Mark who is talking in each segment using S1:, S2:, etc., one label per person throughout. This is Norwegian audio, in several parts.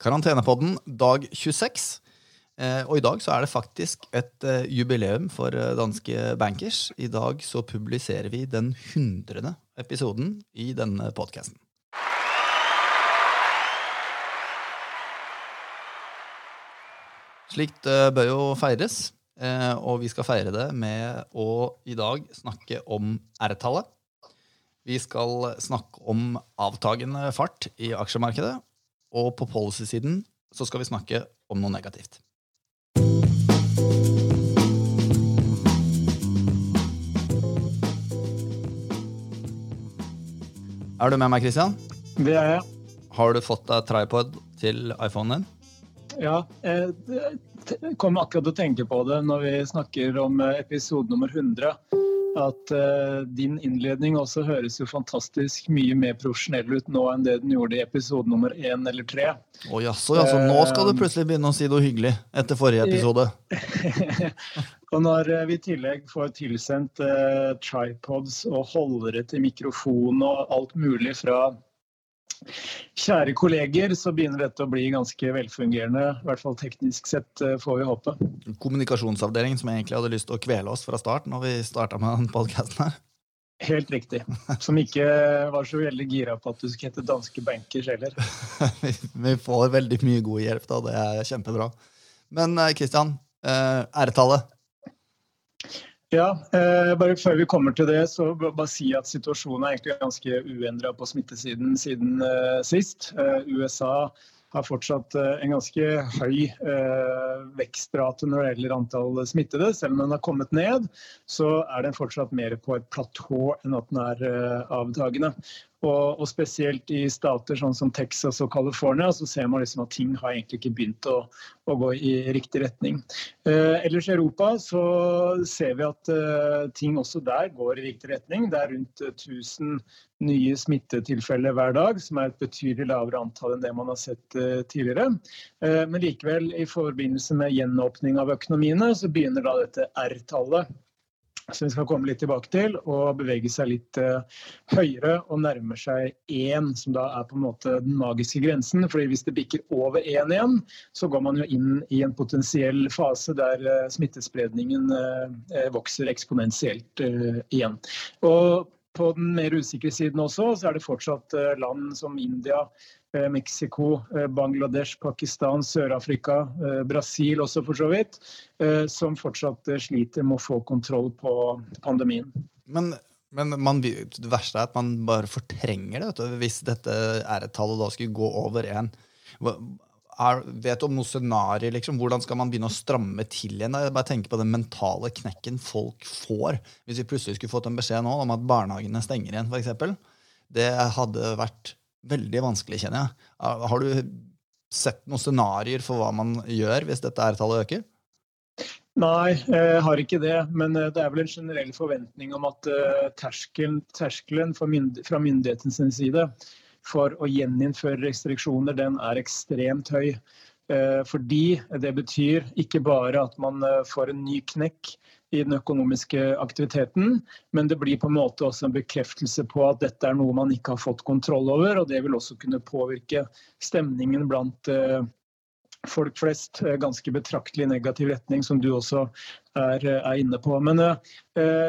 S1: Karantenepodden dag 26. Eh, og i dag så er det faktisk et eh, jubileum for eh, danske bankers. I dag så publiserer vi den hundrede episoden i denne podkasten. Slikt bør jo feires, og vi skal feire det med å i dag snakke om R-tallet. Vi skal snakke om avtagende fart i aksjemarkedet, og på policy-siden så skal vi snakke om noe negativt. Er du med meg, Christian?
S2: Det er jeg.
S1: Har du fått deg tripod til iPhonen din?
S2: Ja, jeg kom akkurat til å tenke på det når vi snakker om episode nummer 100 at uh, din innledning også høres jo fantastisk mye mer profesjonell ut nå enn det den gjorde i episode nummer én eller tre.
S1: Oh, jaså, jaså. Nå skal du eh, plutselig begynne å si noe hyggelig etter forrige episode.
S2: og når uh, vi i tillegg får tilsendt uh, tripods og holdere til mikrofon og alt mulig fra Kjære kolleger, så begynner dette å bli ganske velfungerende. I hvert fall teknisk sett, eh, får vi håpe.
S1: Kommunikasjonsavdelingen som egentlig hadde lyst til å kvele oss fra start når vi starta med den podkasten her.
S2: Helt riktig. Som ikke var så veldig gira på at du skulle hete danske bankers heller.
S1: vi får veldig mye god hjelp, da. Det er kjempebra. Men Kristian, eh, eh, æretallet?
S2: Ja, eh, bare Før vi kommer til det, så bare si at situasjonen er egentlig ganske uendra på smittesiden siden eh, sist. Eh, USA har fortsatt en ganske høy vekstrate når det gjelder antall smittede. Selv om den har kommet ned, så er den fortsatt mer på et platå enn at den er avtagende. Og, og, spesielt i stater sånn som Texas og California så ser man liksom at ting har egentlig ikke begynt å, å gå i riktig retning. Eh, ellers i Europa så ser vi at eh, ting også der går i riktig retning. Det er rundt 1000 nye smittetilfeller hver dag, som er et betydelig lavere antall enn det man har sett eh, tidligere. Eh, men likevel, i forbindelse med gjenåpning av økonomiene, så begynner da dette R-tallet som vi skal komme litt tilbake til, og bevege seg litt uh, høyere og nærme seg én, som da er på en måte den magiske grensen. fordi hvis det bikker over én igjen, så går man jo inn i en potensiell fase der uh, smittespredningen uh, vokser eksponentielt igjen. Og på den mer usikre siden også, så er det fortsatt land som India, Mexico, eh, Bangladesh, Pakistan, Sør-Afrika, eh, Brasil også for så vidt, som fortsatt sliter med å få kontroll på pandemien.
S1: Men, men man, det verste er at man bare fortrenger det. Hvis dette R-tallet da skulle gå over én. Vet du om noe scenario? Liksom? Hvordan skal man begynne å stramme til igjen? Jeg bare tenker på den mentale knekken folk får hvis vi plutselig skulle fått en beskjed nå om at barnehagene stenger igjen, f.eks. Det hadde vært veldig vanskelig, kjenner jeg. Har du sett noen scenarioer for hva man gjør hvis dette R-tallet øker?
S2: Nei, jeg har ikke det. Men eh, det er vel en generell forventning om at eh, terskelen, terskelen fra myndighetens side for å gjeninnføre restriksjoner, den er ekstremt høy. Eh, fordi det betyr ikke bare at man får en ny knekk i den økonomiske aktiviteten. Men det blir på en måte også en bekreftelse på at dette er noe man ikke har fått kontroll over. Og det vil også kunne påvirke stemningen blant eh, folk flest eh, ganske betraktelig negativ retning, som du også er, eh, er inne på. Men uh,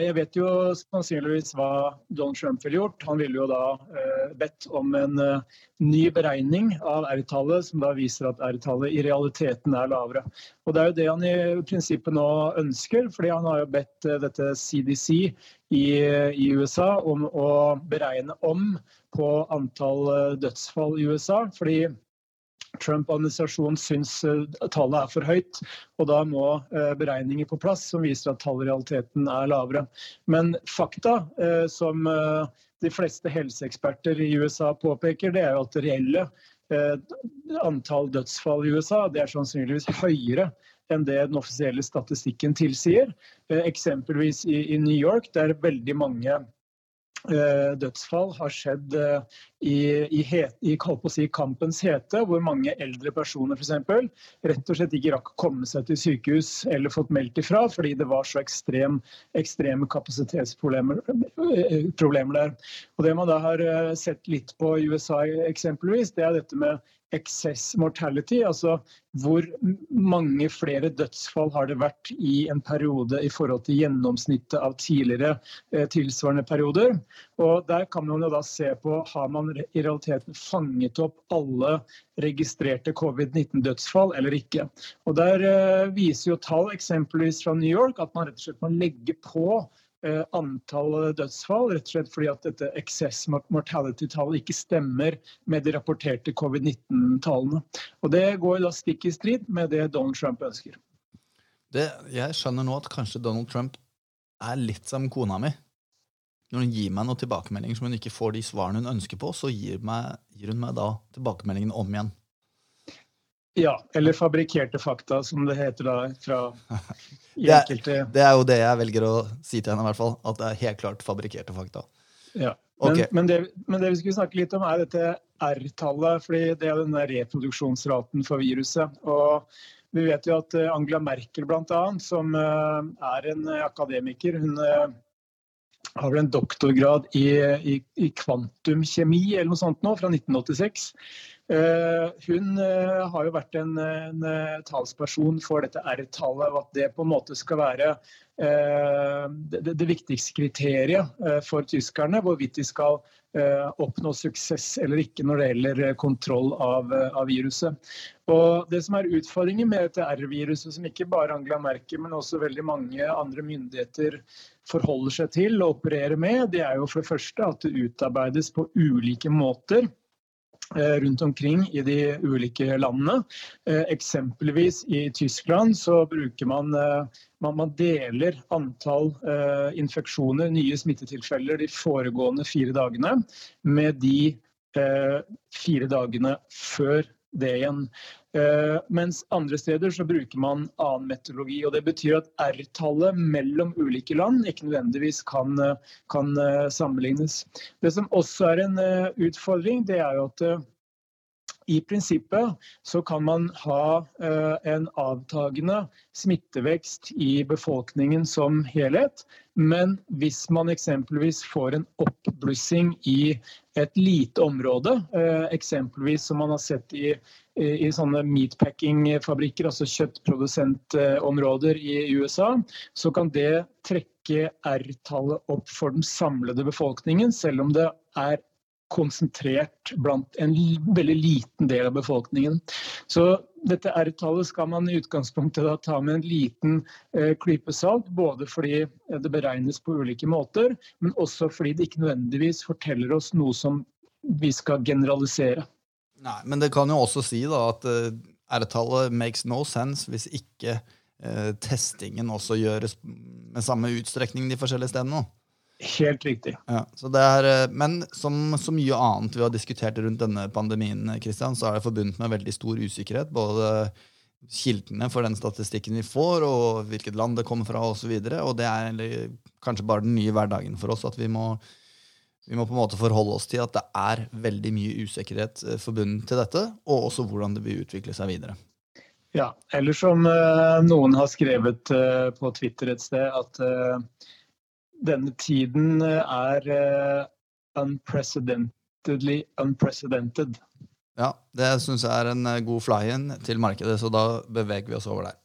S2: jeg vet jo sannsynligvis hva Donald Trump ville gjort. Han ville jo da uh, bedt om en uh, ny beregning av R-tallet, som da viser at R-tallet i realiteten er lavere. Og Det er jo det han i prinsippet nå ønsker, fordi han har jo bedt dette CDC i, i USA om å beregne om på antall dødsfall i USA. fordi Trump-administrasjonen syns eh, tallet er for høyt, og da må eh, beregninger på plass som viser at tallet i realiteten er lavere. Men fakta eh, som de fleste helseeksperter i USA påpeker, det er jo at det reelle antall dødsfall i USA det er sannsynligvis høyere enn det den offisielle statistikken tilsier. Eksempelvis i New York, der veldig mange dødsfall har skjedd eh, i, i, i si, kampens hete, hvor mange eldre personer f.eks. rett og slett ikke rakk å komme seg til sykehus eller fått meldt ifra fordi det var så ekstrem, ekstreme kapasitetsproblemer eh, der. Og Det man da har sett litt på i USA eksempelvis, det er dette med excess mortality, altså hvor mange flere dødsfall har det vært i en periode i forhold til gjennomsnittet av tidligere eh, tilsvarende perioder. Og Der kan man jo da se på har man i realiteten fanget opp alle registrerte covid-19-dødsfall eller ikke. Og Der eh, viser jo tall eksempelvis fra New York at man rett og slett må legge på antall dødsfall, rett og slett fordi at dette excess mortality-tallet ikke stemmer med de rapporterte covid-19-tallene. Og Det går da stikk i strid med det Donald Trump ønsker.
S1: Det, jeg skjønner nå at kanskje Donald Trump er litt som kona mi. Når hun gir meg noen tilbakemeldinger som hun ikke får de svarene hun ønsker på, så gir, meg, gir hun meg da tilbakemeldingen om igjen.
S2: Ja, eller fabrikkerte fakta, som det heter da fra
S1: det, er, det er jo det jeg velger å si til henne, i hvert fall. At det er helt klart fabrikkerte fakta.
S2: Ja, okay. men, men, det, men, det, vi skulle snakke litt om, er dette R-tallet. fordi det er den reproduksjonsraten for viruset. og vi vet jo at eh, Angela Merkel, annet, som eh, er en akademiker, hun eh, har vel en doktorgrad i, i, i kvantumkjemi eller noe sånt nå, fra 1986. Eh, hun eh, har jo vært en, en eh, talsperson for dette R-tallet, og at det på en måte skal være det, det, viktigste kriteriet for tyskerne, hvorvidt de skal oppnå suksess eller ikke når det gjelder kontroll av, av viruset. Og det som er Utfordringen med dette R-viruset, som ikke bare Angela Merkel, men også veldig mange andre myndigheter forholder seg til og opererer med, det er jo for det første at det utarbeides på ulike måter rundt omkring i de ulike landene. Eh, eksempelvis i Tyskland så bruker man eh, man, man deler antall infeksjoner, nye smittetilfeller, de foregående fire dagene med de fire dagene før det igjen. Uh, mens andre steder så bruker man annen metodologi. og Det betyr at R-tallet mellom ulike land ikke nødvendigvis kan, kan uh, sammenlignes. Det som også er en utfordring, det er jo at i prinsippet så kan man ha eh, en avtagende smittevekst i befolkningen som helhet. Men hvis man eksempelvis får en oppblussing i et lite område, eh, eksempelvis som man har sett i, i sånne meatpacking-fabrikker, altså kjøttprodusentområder i USA, så kan det trekke R-tallet opp for den samlede befolkningen, selv om det er konsentrert blant en veldig liten del av befolkningen. Så dette R-tallet skal man i utgangspunktet ta med en liten eh, klype salt, både fordi det beregnes på ulike måter, men også fordi det ikke nødvendigvis forteller oss noe som vi skal generalisere.
S1: Nei, Men det kan jo også si da at uh, R-tallet makes no sense hvis ikke uh, testingen også gjøres med samme utstrekning de forskjellige stedene.
S2: Helt riktig.
S1: Ja, er, eh, men som så mye annet vi har diskutert rundt denne pandemien, Christian, så er det forbundet med veldig stor usikkerhet. Både kildene for den statistikken vi får, og hvilket land det kommer fra osv. Og, så og det er kanskje bare den nye hverdagen for oss. at vi må, vi må på en måte forholde oss til at det er veldig mye usikkerhet eh, forbundet til dette, og også hvordan det vil utvikle seg videre.
S2: Ja, eller som noen har skrevet på Twitter et sted, at denne tiden eh, er uh, unprecedentedly unprecedented.
S1: Ja, det syns jeg er en eh, god fly-in til markedet, så da beveger vi oss over der.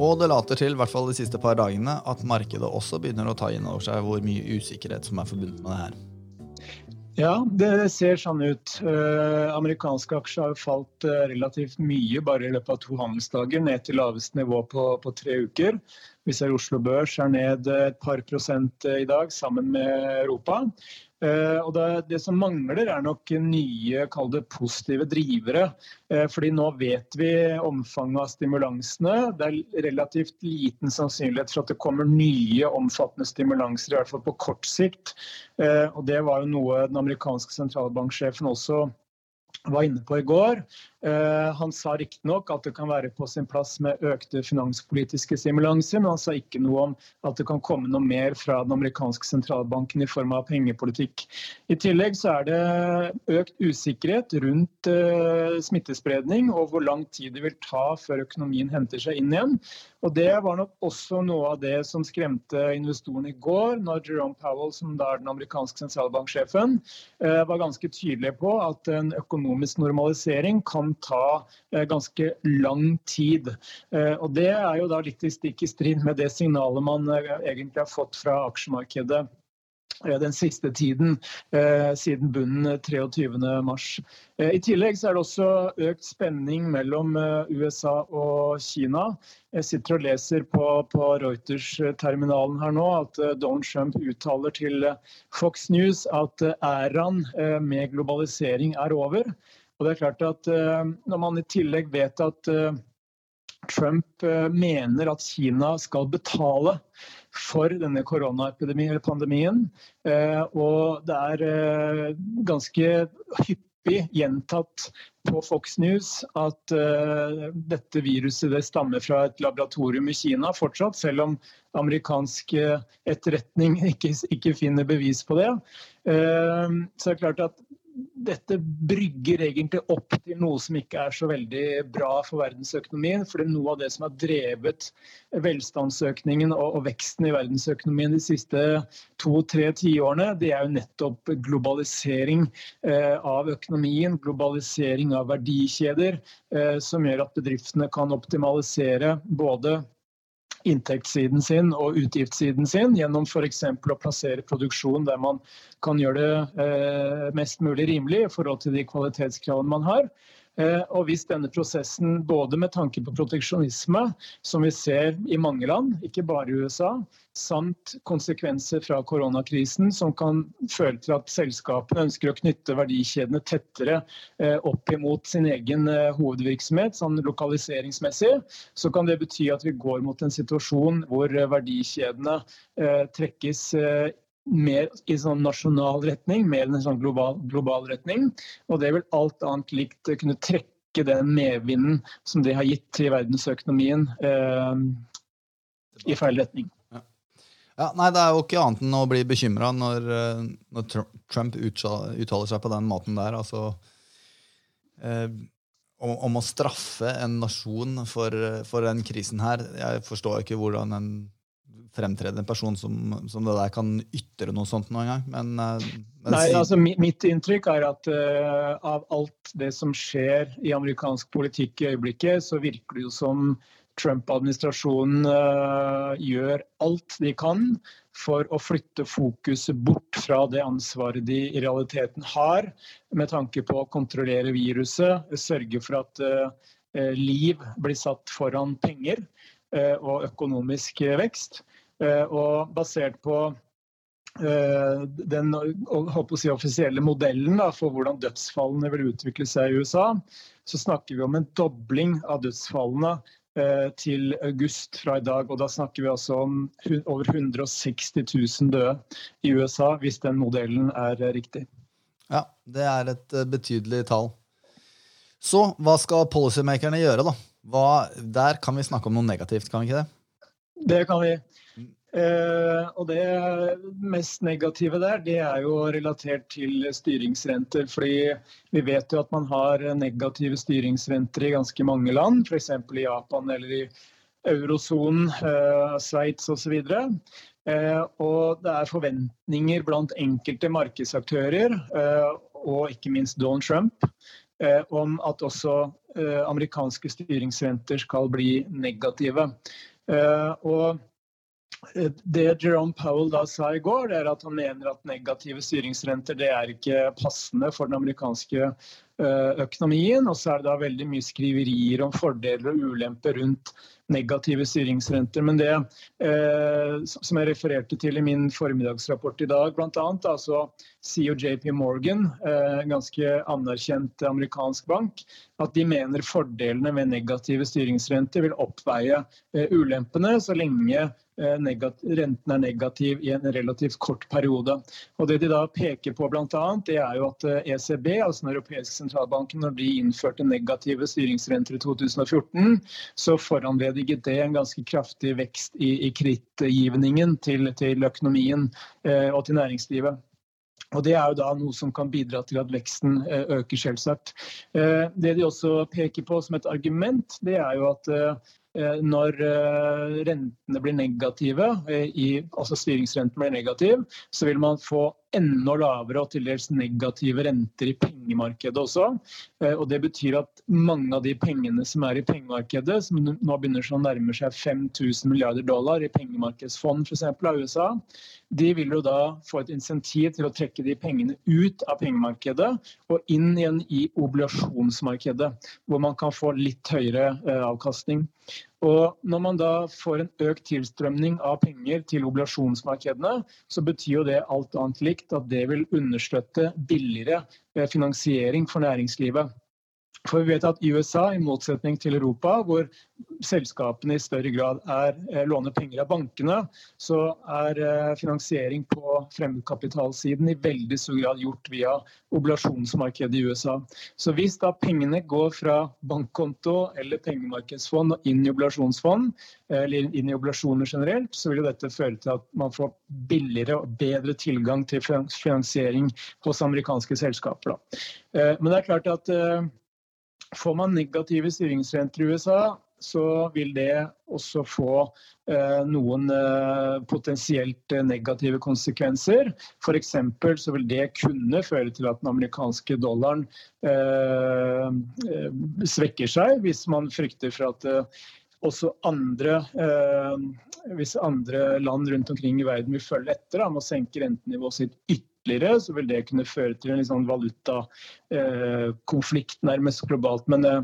S1: Og det later til, i hvert fall de siste par dagene, at markedet også begynner å ta inn over seg hvor mye usikkerhet som er forbundet med det her.
S2: Ja, det ser sånn ut. Eh, amerikanske aksjer har falt eh, relativt mye bare i løpet av to handelsdager, ned til laveste nivå på, på, tre uker. Vi ser Oslo Børs er ned et par prosent eh, i dag, sammen med Europa. Eh, og det, det, som mangler, er nok nye kall det, positive drivere. Eh, fordi nå vet vi omfanget av stimulansene. Det er relativt liten sannsynlighet for at det kommer nye omfattende stimulanser, i hvert fall på kort sikt. Eh, og det var jo noe den amerikanske sentralbanksjefen også var inne på i går. Eh, han sa riktignok at det kan være på sin plass med økte finanspolitiske stimulanser, men han sa ikke noe om at det kan komme noe mer fra den amerikanske sentralbanken i form av pengepolitikk. I tillegg så er det økt usikkerhet rundt uh, smittespredning og hvor lang tid det vil ta før økonomien henter seg inn igjen. Og Det var nok også noe av det som skremte investorene i går, når Jerome Powell, som da er den amerikanske sentralbanksjefen, uh, var ganske tydelig på at en økonomisk normalisering kan ta eh, ganske lang tid. Eh, og Det er jo da litt i stikk i strid med det signalet man eh, egentlig har fått fra aksjemarkedet den siste tiden, siden bunnen 23.3. I tillegg er det også økt spenning mellom USA og Kina. Jeg sitter og leser på, på Reuters-terminalen her nå at Donald Trump uttaler til Fox News at æraen med globalisering er over. Og det er klart at eh, Når man i tillegg vet at eh, Trump eh, mener at Kina skal betale for denne koronapandemien, og det er ganske hyppig gjentatt på Fox News at dette viruset det stammer fra et laboratorium i Kina fortsatt, selv om amerikansk etterretning ikke, ikke finner bevis på det. Så det er klart at dette brygger egentlig opp til noe som ikke er så veldig bra for verdensøkonomien. For noe av det som har drevet velstandsøkningen og, og veksten i verdensøkonomien de siste to-tre tiårene, det er jo nettopp globalisering eh, av økonomien, globalisering av verdikjeder, eh, som gjør at bedriftene kan optimalisere både inntektssiden sin og utgiftssiden sin gjennom f.eks. å plassere produksjon der man kan gjøre det eh, mest mulig rimelig i forhold til de kvalitetskravene man har. Eh, og hvis denne prosessen, både med tanke på proteksjonisme, som vi ser i mange land, ikke bare i USA, samt konsekvenser fra koronakrisen, som kan føre til at selskapene ønsker å knytte verdikjedene tettere eh, opp imot sin egen eh, hovedvirksomhet, sånn lokaliseringsmessig, så kan det bety at vi går mot en situasjon hvor verdikjedene trekkes mer i sånn nasjonal retning, mer enn en sånn global, global, retning. Og det vil alt annet likt kunne trekke den medvinden som det har gitt til verdensøkonomien eh, i feil retning.
S1: Ja. ja. nei, Det er jo ikke annet enn å bli bekymra når, eh, når, Trump uttaler seg på den måten der. altså eh, om, om, å straffe en nasjon for, for den krisen her. Jeg forstår ikke hvordan en fremtredende person som, som, det der kan ytre noe sånt noen gang. Men,
S2: eh, men Nei, altså Mitt inntrykk er at uh, av alt det som skjer i amerikansk politikk i øyeblikket, så virker det jo som Trump-administrasjonen uh, gjør alt de kan for å flytte fokuset bort fra det ansvaret de i realiteten har, med tanke på å kontrollere viruset, sørge for at uh, liv blir satt foran penger og økonomisk vekst. Eh, og basert på eh, den si, offisielle modellen da, for hvordan dødsfallene vil utvikle seg i USA, så snakker vi om en dobling av dødsfallene eh, til august fra i dag. Og da snakker vi altså om over 160 000 døde i USA, hvis den modellen er riktig.
S1: Ja, det er et betydelig tall. Så hva skal policymakerne gjøre, da? Hva, der kan vi snakke om noe negativt, kan vi ikke det?
S2: Det kan vi. Eh, og Det mest negative der, det er jo relatert til styringsrenter. fordi Vi vet jo at man har negative styringsrenter i ganske mange land, f.eks. i Japan eller i eurosonen, eh, Sveits osv. Eh, og det er forventninger blant enkelte markedsaktører, eh, og ikke minst Donald Trump, eh, om at også eh, amerikanske styringsrenter skal bli negative. Eh, og det Jerome Powell da sa i går, er at han mener at negative styringsrenter det er ikke passende for den amerikanske eh, økonomien. Og så er det da veldig mye skriverier om fordeler og ulemper rundt negative styringsrenter. Men det eh, som jeg refererte til i min formiddagsrapport i dag, bl.a. Altså sier JP Morgan, eh, ganske anerkjent amerikansk bank, at de mener fordelene med negative styringsrenter vil oppveie eh, ulempene så lenge renten er negativ i en relativt kort periode. Og Det de da peker på blant det er jo at ECB, altså den europeiske sentralbanken, når de innførte negative styringsrenter i 2014, så foranlediget det en ganske kraftig vekst i, i krittgivningen til, til økonomien eh, og til næringslivet. Og Det er jo da noe som kan bidra til at veksten eh, øker, selvsagt. Eh, det de også peker på som et argument, det er jo at eh, når rentene blir negative, altså styringsrenten blir negativ, så vil man få enda lavere og til dels negative renter i pengemarkedet også. Eh, og Det betyr at mange av de pengene som er i pengemarkedet, som nå begynner å nærme seg 5000 milliarder dollar i pengemarkedsfond f.eks. av USA, de vil jo da få et insentiv til å trekke de pengene ut av pengemarkedet og inn igjen i obligasjonsmarkedet, hvor man kan få litt høyere eh, avkastning. Og Når man da får en økt tilstrømning av penger til obligasjonsmarkedene, så betyr jo det alt annet likt at det vil understøtte billigere eh, finansiering for næringslivet. For vi vet at USA, i motsetning til Europa, hvor selskapene i større grad er, er, låner penger av bankene, så er eh, finansiering på fremmedkapitalsiden i veldig stor grad gjort via oblasjonsmarkedet i USA. Så hvis da pengene går fra bankkonto eller pengemarkedsfond og inn i oblasjonsfond, eller inn i oblasjoner generelt, så vil dette føre til at man får billigere og bedre tilgang til finansiering hos amerikanske selskaper. Da. Eh, men det er klart at Får man negative styringsrenter i USA, så vil det også få eh, noen eh, potensielt negative konsekvenser. F.eks. så vil det kunne føre til at den amerikanske dollaren eh, svekker seg, hvis man frykter for at eh, også andre, eh, hvis andre land rundt omkring i verden vil følge etter med å senke rentenivået sitt ytterligere ytterligere, så vil det kunne føre til en sånn valutakonflikt eh, nærmest globalt. Men eh,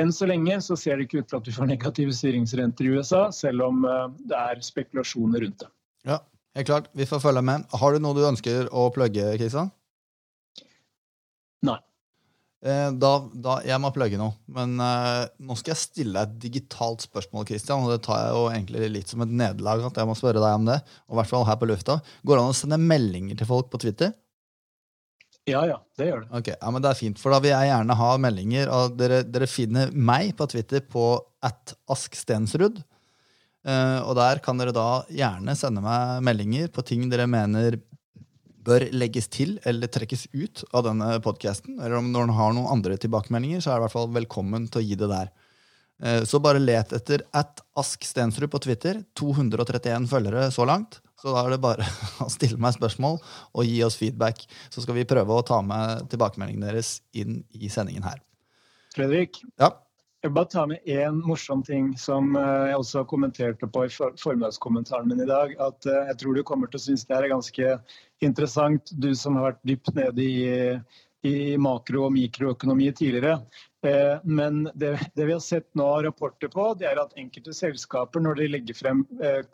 S2: enn så lenge så ser det ikke ut til at vi får negative styringsrenter i USA, selv om eh, det er spekulasjoner rundt det.
S1: Ja, helt klart. Vi får følge med. Har du noe du ønsker å plugge, Kristian?
S2: Nei.
S1: Eh, da, da, jeg må plugge noe. Men uh, nå skal jeg stille deg et digitalt spørsmål. Christian, og Det tar jeg jo egentlig litt som et nederlag at jeg må spørre deg om det. Og hvert fall her på lufta. Går det an å sende meldinger til folk på Twitter?
S2: Ja, ja, det gjør det.
S1: Ok, ja, men Det er fint, for da vil jeg gjerne ha meldinger. og Dere, dere finner meg på Twitter på at askstensrud. Uh, og der kan dere da gjerne sende meg meldinger på ting dere mener bør legges til eller trekkes ut av denne podkasten. Eller om når den har noen andre tilbakemeldinger, så er det i hvert fall velkommen til å gi det der. Eh, så bare let etter at Ask Stensrud på Twitter. 231 følgere så langt. Så da er det bare å stille meg spørsmål og gi oss feedback. Så skal vi prøve å ta med tilbakemeldingen deres inn i sendingen her.
S2: Fredrik?
S1: Ja?
S2: Jeg vil bare ta med én morsom ting som eh, jeg også kommenterte på i formiddagskommentaren min i dag. At eh, jeg tror du kommer til å synes det er ganske interessant, du som har vært dypt nede i, i makro- og mikroøkonomi tidligere. Eh, men det, det, vi har sett nå rapporter på, det er at enkelte selskaper, når de legger frem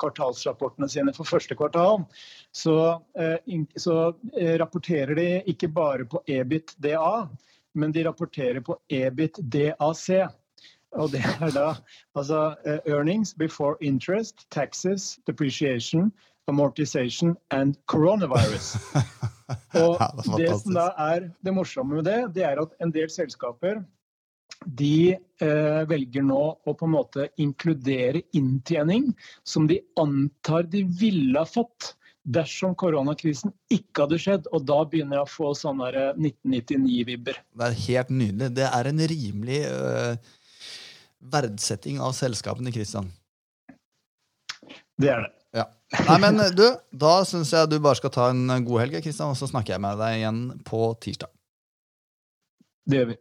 S2: kvartalsrapportene sine for første kvartal, så, så rapporterer de ikke bare på EBIT-DA, men de rapporterer på EBIT-DAC. Og det er da altså uh, earnings before interest, taxes, depreciation, amortization and coronavirus. Og ja, det, som da er det morsomme med det, det er at en del selskaper de eh, velger nå å på en måte inkludere inntjening som de antar de ville ha fått dersom koronakrisen ikke hadde skjedd. Og da begynner jeg å få sånne 1999-vibber.
S1: Det er helt nydelig. Det er en rimelig øh verdsetting av selskapene, Kristian.
S2: Det er det.
S1: Ja. Nei, men du, da syns jeg du bare skal ta en god helg, Kristian, og så snakker jeg med deg igjen på tirsdag.
S2: Det gjør vi.